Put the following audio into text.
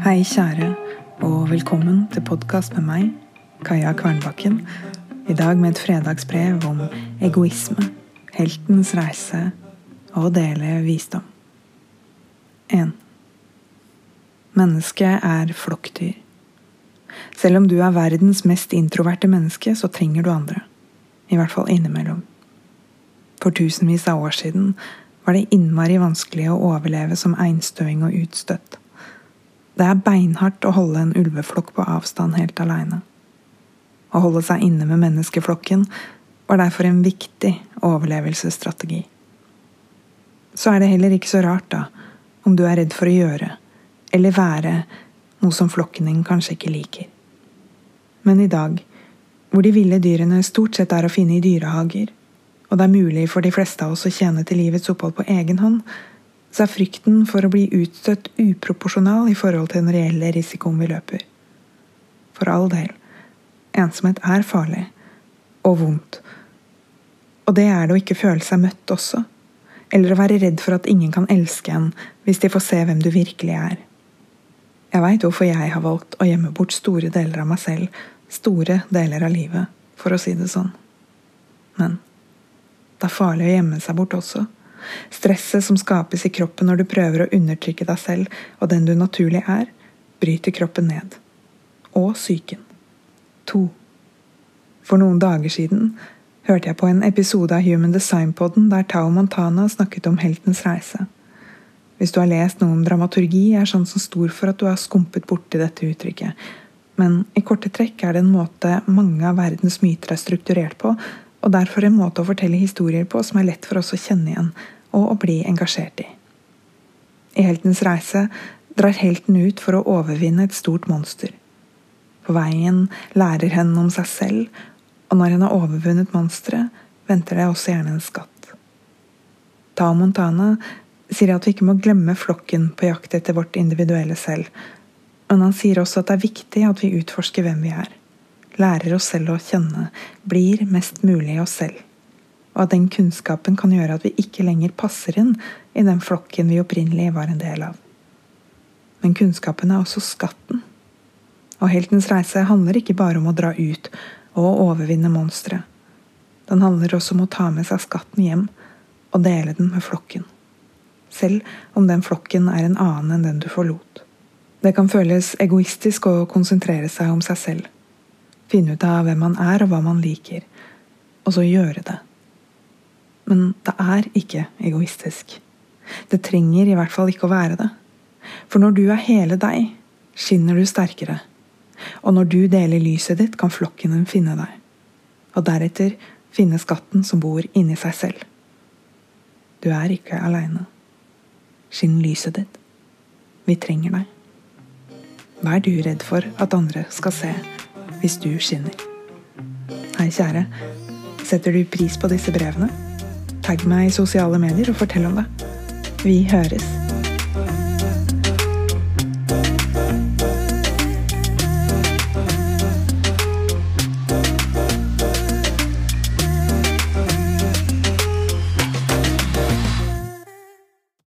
Hei, kjære, og velkommen til podkast med meg, Kaja Kvernbakken. I dag med et fredagsbrev om egoisme, heltens reise og å dele visdom. 1. Mennesket er flokkdyr. Selv om du er verdens mest introverte menneske, så trenger du andre. I hvert fall innimellom. For tusenvis av år siden var det innmari vanskelig å overleve som einstøing og utstøtt. Det er beinhardt å holde en ulveflokk på avstand helt aleine. Å holde seg inne med menneskeflokken var derfor en viktig overlevelsesstrategi. Så er det heller ikke så rart, da, om du er redd for å gjøre, eller være, noe som flokken din kanskje ikke liker. Men i dag, hvor de ville dyrene stort sett er å finne i dyrehager, og det er mulig for de fleste av oss å tjene til livets opphold på egen hånd, så er frykten for å bli utstøtt uproporsjonal i forhold til den reelle risikoen vi løper. For all del, ensomhet er farlig. Og vondt. Og det er det å ikke føle seg møtt også. Eller å være redd for at ingen kan elske en hvis de får se hvem du virkelig er. Jeg veit hvorfor jeg har valgt å gjemme bort store deler av meg selv, store deler av livet, for å si det sånn. Men det er farlig å gjemme seg bort også. Stresset som skapes i kroppen når du prøver å undertrykke deg selv og den du naturlig er, bryter kroppen ned. Og psyken. To. For noen dager siden hørte jeg på en episode av Human Design-poden der Tao Montana snakket om heltens reise. Hvis du har lest noe om dramaturgi, er sjansen stor for at du har skumpet borti dette uttrykket. Men i korte trekk er det en måte mange av verdens myter er strukturert på, og derfor en måte å fortelle historier på som er lett for oss å kjenne igjen og å bli engasjert i. I heltens reise drar helten ut for å overvinne et stort monster. På veien lærer hen om seg selv, og når hen har overvunnet monsteret, venter det også gjerne en skatt. Tao Montana sier at vi ikke må glemme flokken på jakt etter vårt individuelle selv, men han sier også at det er viktig at vi utforsker hvem vi er lærer oss selv å kjenne, blir mest mulig oss selv. Og at den kunnskapen kan gjøre at vi ikke lenger passer inn i den flokken vi opprinnelig var en del av. Men kunnskapen er også skatten. Og heltens reise handler ikke bare om å dra ut og overvinne monstre. Den handler også om å ta med seg skatten hjem og dele den med flokken. Selv om den flokken er en annen enn den du forlot. Det kan føles egoistisk å konsentrere seg om seg selv finne ut av hvem man er og hva man liker, og så gjøre det. Men det er ikke egoistisk. Det trenger i hvert fall ikke å være det. For når du er hele deg, skinner du sterkere. Og når du deler lyset ditt, kan flokken din finne deg. Og deretter finne skatten som bor inni seg selv. Du er ikke aleine. Skinn lyset ditt. Vi trenger deg. Hva er du redd for at andre skal se hvis du skinner. Hei, kjære. Setter du pris på disse brevene? Tagg meg i sosiale medier og fortell om det. Vi høres.